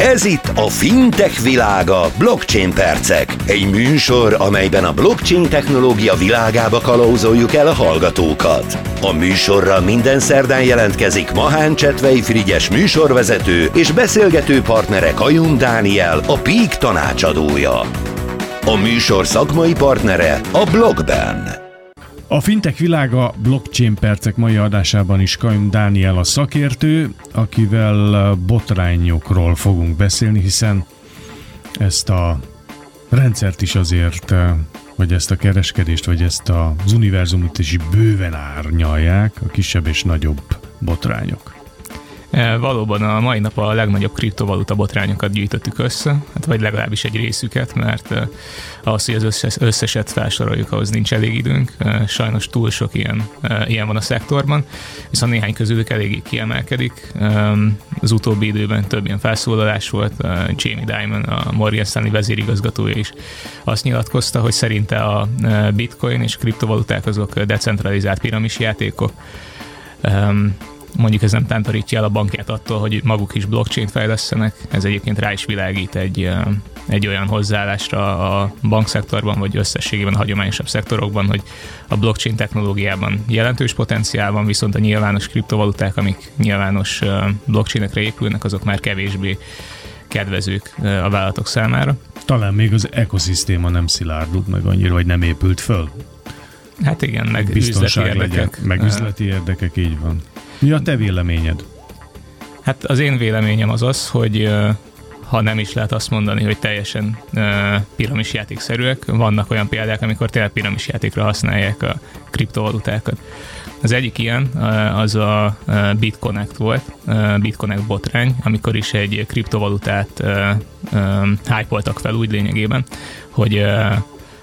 Ez itt a Fintech világa Blockchain Percek. Egy műsor, amelyben a blockchain technológia világába kalauzoljuk el a hallgatókat. A műsorra minden szerdán jelentkezik Mahán Csetvei Frigyes műsorvezető és beszélgető partnere Kajun Dániel, a Peak tanácsadója. A műsor szakmai partnere a Blockben. A fintek világa blockchain percek mai adásában is Kajum Dániel a szakértő, akivel botrányokról fogunk beszélni, hiszen ezt a rendszert is azért, vagy ezt a kereskedést, vagy ezt az univerzumot is bőven árnyalják a kisebb és nagyobb botrányok. E, valóban a mai nap a legnagyobb kriptovaluta botrányokat gyűjtöttük össze, hát vagy legalábbis egy részüket, mert e, ahhoz, hogy az összes, összeset felsoroljuk, ahhoz nincs elég időnk. E, sajnos túl sok ilyen, ilyen van a szektorban, viszont néhány közülük eléggé kiemelkedik. Az utóbbi időben több ilyen felszólalás volt, Jamie Dimon, a Morgan Stanley vezérigazgatója is azt nyilatkozta, hogy szerinte a bitcoin és kriptovaluták azok decentralizált piramisjátékok, mondjuk ez nem tántorítja el a bankját attól, hogy maguk is blockchain fejlesztenek. Ez egyébként rá is világít egy, egy olyan hozzáállásra a bankszektorban, vagy összességében a hagyományosabb szektorokban, hogy a blockchain technológiában jelentős potenciál van, viszont a nyilvános kriptovaluták, amik nyilvános blockchainekre épülnek, azok már kevésbé kedvezők a vállalatok számára. Talán még az ekoszisztéma nem szilárdult meg annyira, vagy nem épült föl. Hát igen, meg üzleti érdekek. Legyen, meg üzleti érdekek, így van. Mi a te véleményed? Hát az én véleményem az az, hogy ha nem is lehet azt mondani, hogy teljesen piramis játékszerűek, vannak olyan példák, amikor tényleg piramis játékra használják a kriptovalutákat. Az egyik ilyen az a BitConnect volt, BitConnect botrány, amikor is egy kriptovalutát hype fel úgy lényegében, hogy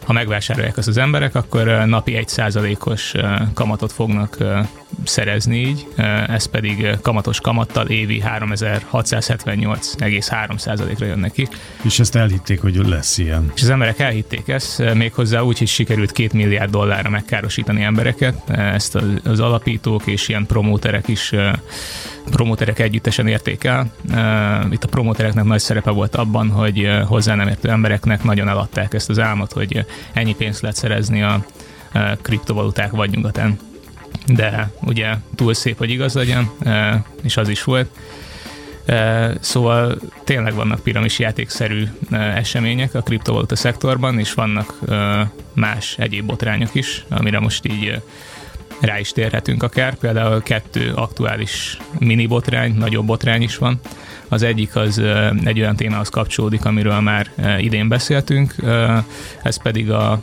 ha megvásárolják azt az emberek, akkor napi egy százalékos kamatot fognak szerezni így, ez pedig kamatos kamattal évi 3678,3%-ra jön neki. És ezt elhitték, hogy lesz ilyen. És az emberek elhitték ezt, méghozzá úgy, hogy sikerült két milliárd dollárra megkárosítani embereket, ezt az alapítók és ilyen promóterek is promóterek együttesen érték el. Itt a promótereknek nagy szerepe volt abban, hogy hozzá nem értő embereknek nagyon eladták ezt az álmot, hogy ennyi pénzt lehet szerezni a kriptovaluták vagy nyugatán de ugye túl szép, hogy igaz legyen, és az is volt. Szóval tényleg vannak piramis játékszerű események a kriptovaluta szektorban, és vannak más egyéb botrányok is, amire most így rá is térhetünk akár. Például kettő aktuális mini botrány, nagyobb botrány is van. Az egyik az egy olyan témához kapcsolódik, amiről már idén beszéltünk, ez pedig a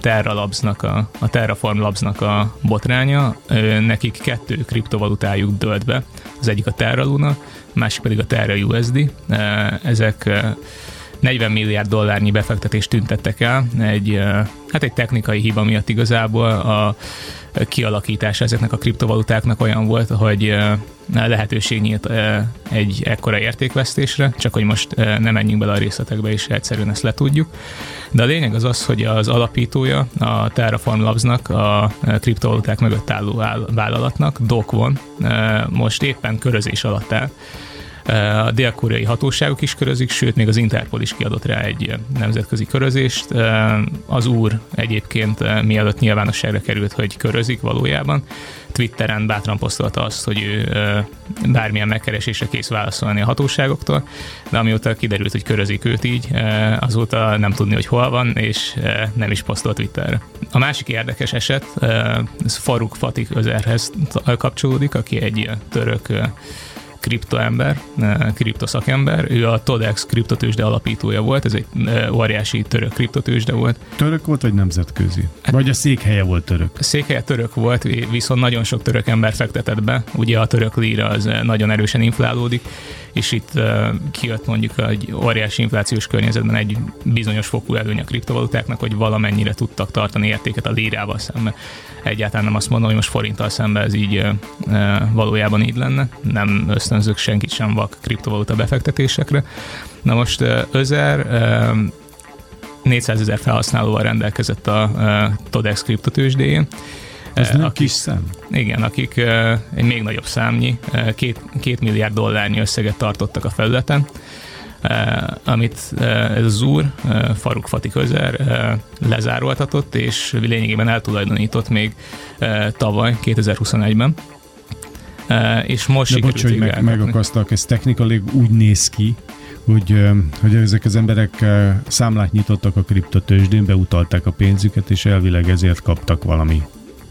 Terra Labs-nak, a, a Terraform Labs-nak a botránya. Nekik kettő kriptovalutájuk dölt be, az egyik a Terra Luna, a másik pedig a Terra USD. Ezek 40 milliárd dollárnyi befektetést tüntettek el, egy, hát egy technikai hiba miatt igazából a kialakítás ezeknek a kriptovalutáknak olyan volt, hogy lehetőség nyílt egy ekkora értékvesztésre, csak hogy most nem menjünk bele a részletekbe, és egyszerűen ezt letudjuk. De a lényeg az az, hogy az alapítója a Terraform Labs-nak, a kriptovaluták mögött álló vállalatnak, Dokvon, most éppen körözés alatt áll, a dél-koreai hatóságok is körözik, sőt, még az Interpol is kiadott rá egy nemzetközi körözést. Az úr egyébként mielőtt nyilvánosságra került, hogy körözik valójában, Twitteren bátran posztolta azt, hogy ő bármilyen megkeresésre kész válaszolni a hatóságoktól, de amióta kiderült, hogy körözik őt így, azóta nem tudni, hogy hol van, és nem is posztolt Twitterre. A másik érdekes eset, ez Faruk Fatih Özerhez kapcsolódik, aki egy török kriptoember, eh, kriptoszakember. Ő a Todex kriptotősde alapítója volt, ez egy eh, óriási török kriptotősde volt. Török volt, vagy nemzetközi? Vagy a székhelye volt török? A székhelye török volt, viszont nagyon sok török ember fektetett be. Ugye a török líra az eh, nagyon erősen inflálódik, és itt kijött mondjuk egy óriási inflációs környezetben egy bizonyos fokú előny a kriptovalutáknak, hogy valamennyire tudtak tartani értéket a lírával szemben. Egyáltalán nem azt mondom, hogy most forinttal szemben ez így valójában így lenne. Nem ösztönzök senkit sem vak kriptovaluta befektetésekre. Na most Özer 400 ezer felhasználóval rendelkezett a Todex kriptotősdéjén, ez nem akik, kis szám? Igen, akik egy még nagyobb számnyi, két, két milliárd dollárnyi összeget tartottak a felületen. amit ez az úr, Faruk Fati közer lezároltatott, és lényegében eltulajdonított még tavaly, 2021-ben. És most De bocs, hogy meg, megakasztak, ez technikailag úgy néz ki, hogy, hogy ezek az emberek számlát nyitottak a kriptotősdén, beutalták a pénzüket, és elvileg ezért kaptak valami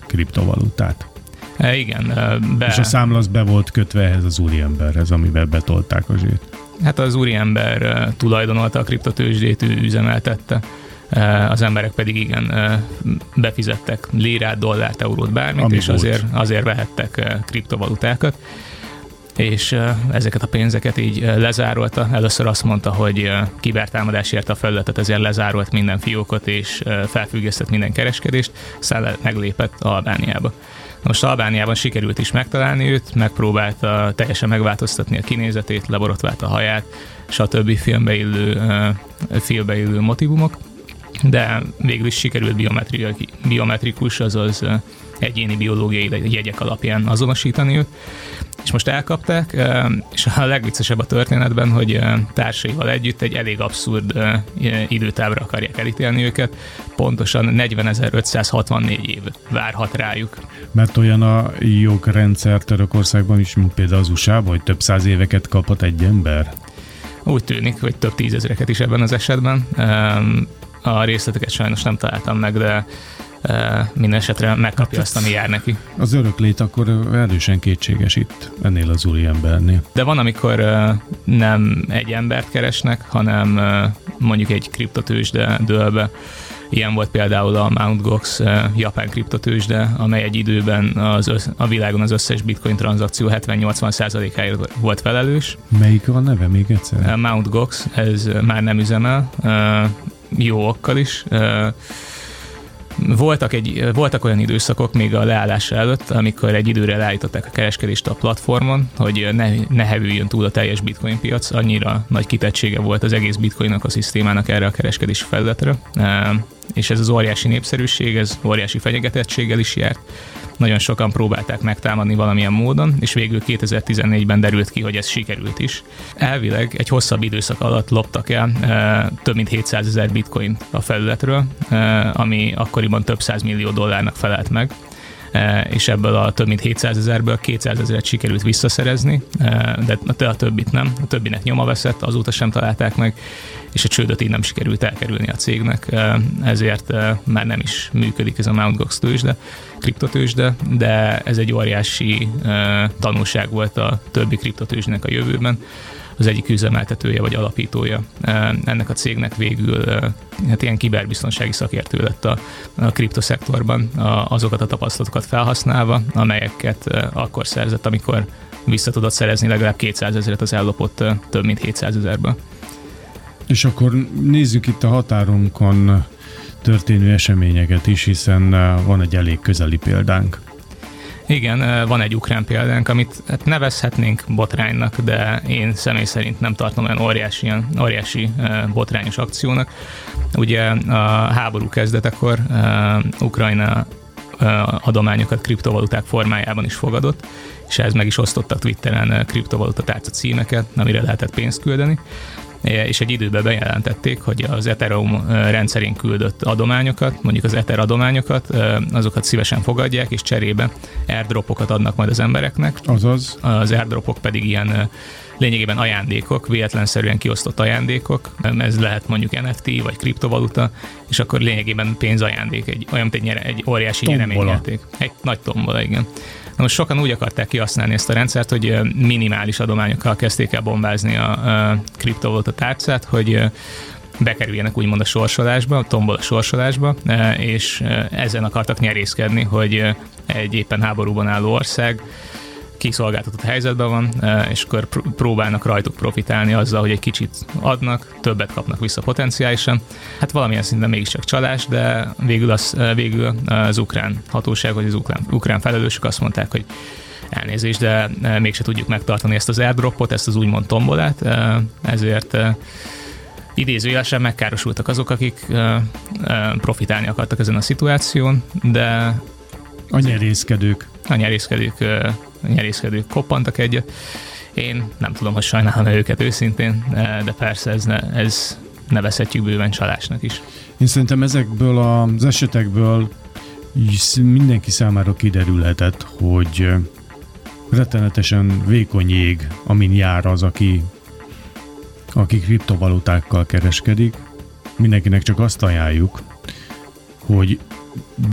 kriptovalutát. E, igen. Be... És a számla az be volt kötve ehhez az úriemberhez, amiben betolták a zsét. Hát az úriember tulajdonolta a kriptotősdét, ő üzemeltette az emberek pedig igen befizettek lírát, dollárt, eurót, bármit, Ami és azért, azért vehettek kriptovalutákat és ezeket a pénzeket így lezárolta. Először azt mondta, hogy kibertámadás érte a felületet, ezért lezárolt minden fiókot, és felfüggesztett minden kereskedést, aztán meglépett Albániába. Most Albániában sikerült is megtalálni őt, megpróbálta teljesen megváltoztatni a kinézetét, leborotválta a haját, stb. filmbe illő, filmbe illő motivumok, de végül is sikerült biometrikus, azaz egyéni biológiai jegyek alapján azonosítani őt. És most elkapták, és a legviccesebb a történetben, hogy társaival együtt egy elég abszurd időtávra akarják elítélni őket. Pontosan 40.564 év várhat rájuk. Mert olyan a jogrendszer Törökországban is, mint például az usa hogy több száz éveket kapott egy ember? Úgy tűnik, hogy több tízezreket is ebben az esetben. A részleteket sajnos nem találtam meg, de minden esetre megkapja hát azt, ami jár neki. Az öröklét akkor erősen kétséges itt, ennél az úri embernél. De van, amikor nem egy embert keresnek, hanem mondjuk egy kriptotősde dől be. Ilyen volt például a Mt. Gox japán kriptotősde, amely egy időben az össz, a világon az összes bitcoin tranzakció 70-80%-áért volt felelős. Melyik a neve még egyszer? Mt. Gox, ez már nem üzemel, jó okkal is voltak, egy, voltak olyan időszakok még a leállás előtt, amikor egy időre leállították a kereskedést a platformon, hogy ne, ne hevüljön túl a teljes bitcoin piac, annyira nagy kitettsége volt az egész bitcoin a szisztémának erre a kereskedési felületre, és ez az óriási népszerűség, ez óriási fenyegetettséggel is járt, nagyon sokan próbálták megtámadni valamilyen módon, és végül 2014-ben derült ki, hogy ez sikerült is. Elvileg egy hosszabb időszak alatt loptak el e, több mint 700 ezer bitcoin a felületről, e, ami akkoriban több száz millió dollárnak felelt meg és ebből a több mint 700 ezerből 200 ezeret sikerült visszaszerezni, de a többit nem. A többinek nyoma veszett, azóta sem találták meg, és a csődöt így nem sikerült elkerülni a cégnek, ezért már nem is működik ez a Mt. Gox tőzsde, kriptotőzsde, de ez egy óriási tanulság volt a többi kriptotőzsnek a jövőben az egyik üzemeltetője vagy alapítója ennek a cégnek végül hát ilyen kiberbiztonsági szakértő lett a, a kriptoszektorban azokat a tapasztalatokat felhasználva, amelyeket akkor szerzett, amikor vissza tudott szerezni legalább 200 ezeret az ellopott több mint 700 ezerből. És akkor nézzük itt a határunkon történő eseményeket is, hiszen van egy elég közeli példánk. Igen, van egy ukrán példánk, amit hát nevezhetnénk botránynak, de én személy szerint nem tartom olyan óriási, ilyen óriási botrányos akciónak. Ugye a háború kezdetekor Ukrajna adományokat kriptovaluták formájában is fogadott, és ez meg is osztottak Twitteren kriptovaluta tárca címeket, amire lehetett pénzt küldeni és egy időben bejelentették, hogy az Ethereum rendszerén küldött adományokat, mondjuk az Ether adományokat, azokat szívesen fogadják, és cserébe airdropokat adnak majd az embereknek. Azaz? Az airdropok pedig ilyen lényegében ajándékok, véletlenszerűen kiosztott ajándékok, ez lehet mondjuk NFT vagy kriptovaluta, és akkor lényegében pénzajándék, egy, olyan, mint egy, nyere, egy óriási nyereményjáték. Egy nagy tombola, igen. Na most sokan úgy akarták kihasználni ezt a rendszert, hogy minimális adományokkal kezdték el bombázni a kriptovaluta tárcát, hogy bekerüljenek úgymond a sorsolásba, a tombol a sorsolásba, és ezen akartak nyerészkedni, hogy egy éppen háborúban álló ország kiszolgáltatott helyzetben van, és akkor próbálnak rajtuk profitálni azzal, hogy egy kicsit adnak, többet kapnak vissza potenciálisan. Hát valamilyen szinten mégiscsak csalás, de végül az, végül az ukrán hatóság, vagy az ukrán, ukrán felelősök azt mondták, hogy elnézést, de mégse tudjuk megtartani ezt az airdropot, ezt az úgymond tombolát, ezért idézőjelesen megkárosultak azok, akik profitálni akartak ezen a szituáción, de a nyerészkedők. A nyerészkedők, nyerészkedők koppantak egyet, Én nem tudom, hogy sajnálom őket őszintén, de persze ez, ne, ez nevezhetjük bőven csalásnak is. Én szerintem ezekből az esetekből mindenki számára kiderülhetett, hogy rettenetesen vékony jég, amin jár az, aki, aki kriptovalutákkal kereskedik. Mindenkinek csak azt ajánljuk, hogy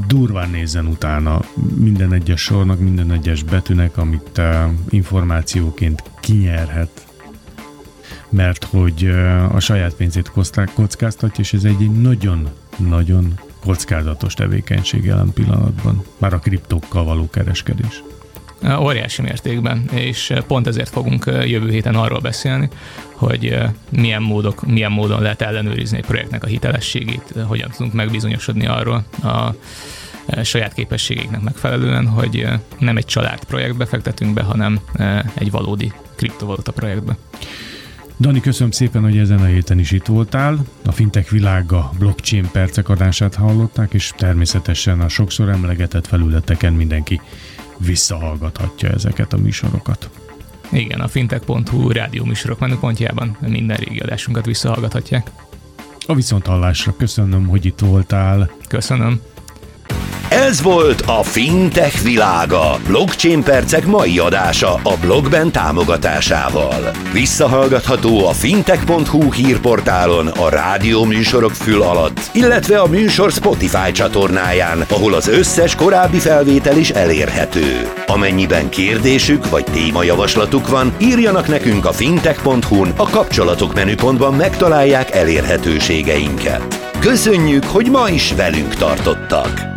durván nézzen utána minden egyes sornak, minden egyes betűnek, amit információként kinyerhet, mert hogy a saját pénzét kockáztatja, és ez egy nagyon-nagyon kockázatos tevékenység jelen pillanatban, már a kriptókkal való kereskedés. Óriási mértékben, és pont ezért fogunk jövő héten arról beszélni, hogy milyen, módok, milyen módon lehet ellenőrizni egy projektnek a hitelességét, hogyan tudunk megbizonyosodni arról a saját képességeiknek megfelelően, hogy nem egy család projektbe fektetünk be, hanem egy valódi kriptovaluta projektbe. Dani, köszönöm szépen, hogy ezen a héten is itt voltál. A fintech világa blockchain percek adását hallották, és természetesen a sokszor emlegetett felületeken mindenki visszahallgathatja ezeket a műsorokat. Igen, a fintech.hu rádió műsorok menüpontjában minden régi adásunkat visszahallgathatják. A viszonthallásra köszönöm, hogy itt voltál. Köszönöm. Ez volt a Fintech világa. Blockchain percek mai adása a blogben támogatásával. Visszahallgatható a fintech.hu hírportálon, a rádió műsorok fül alatt, illetve a műsor Spotify csatornáján, ahol az összes korábbi felvétel is elérhető. Amennyiben kérdésük vagy témajavaslatuk van, írjanak nekünk a fintech.hu-n, a kapcsolatok menüpontban megtalálják elérhetőségeinket. Köszönjük, hogy ma is velünk tartottak!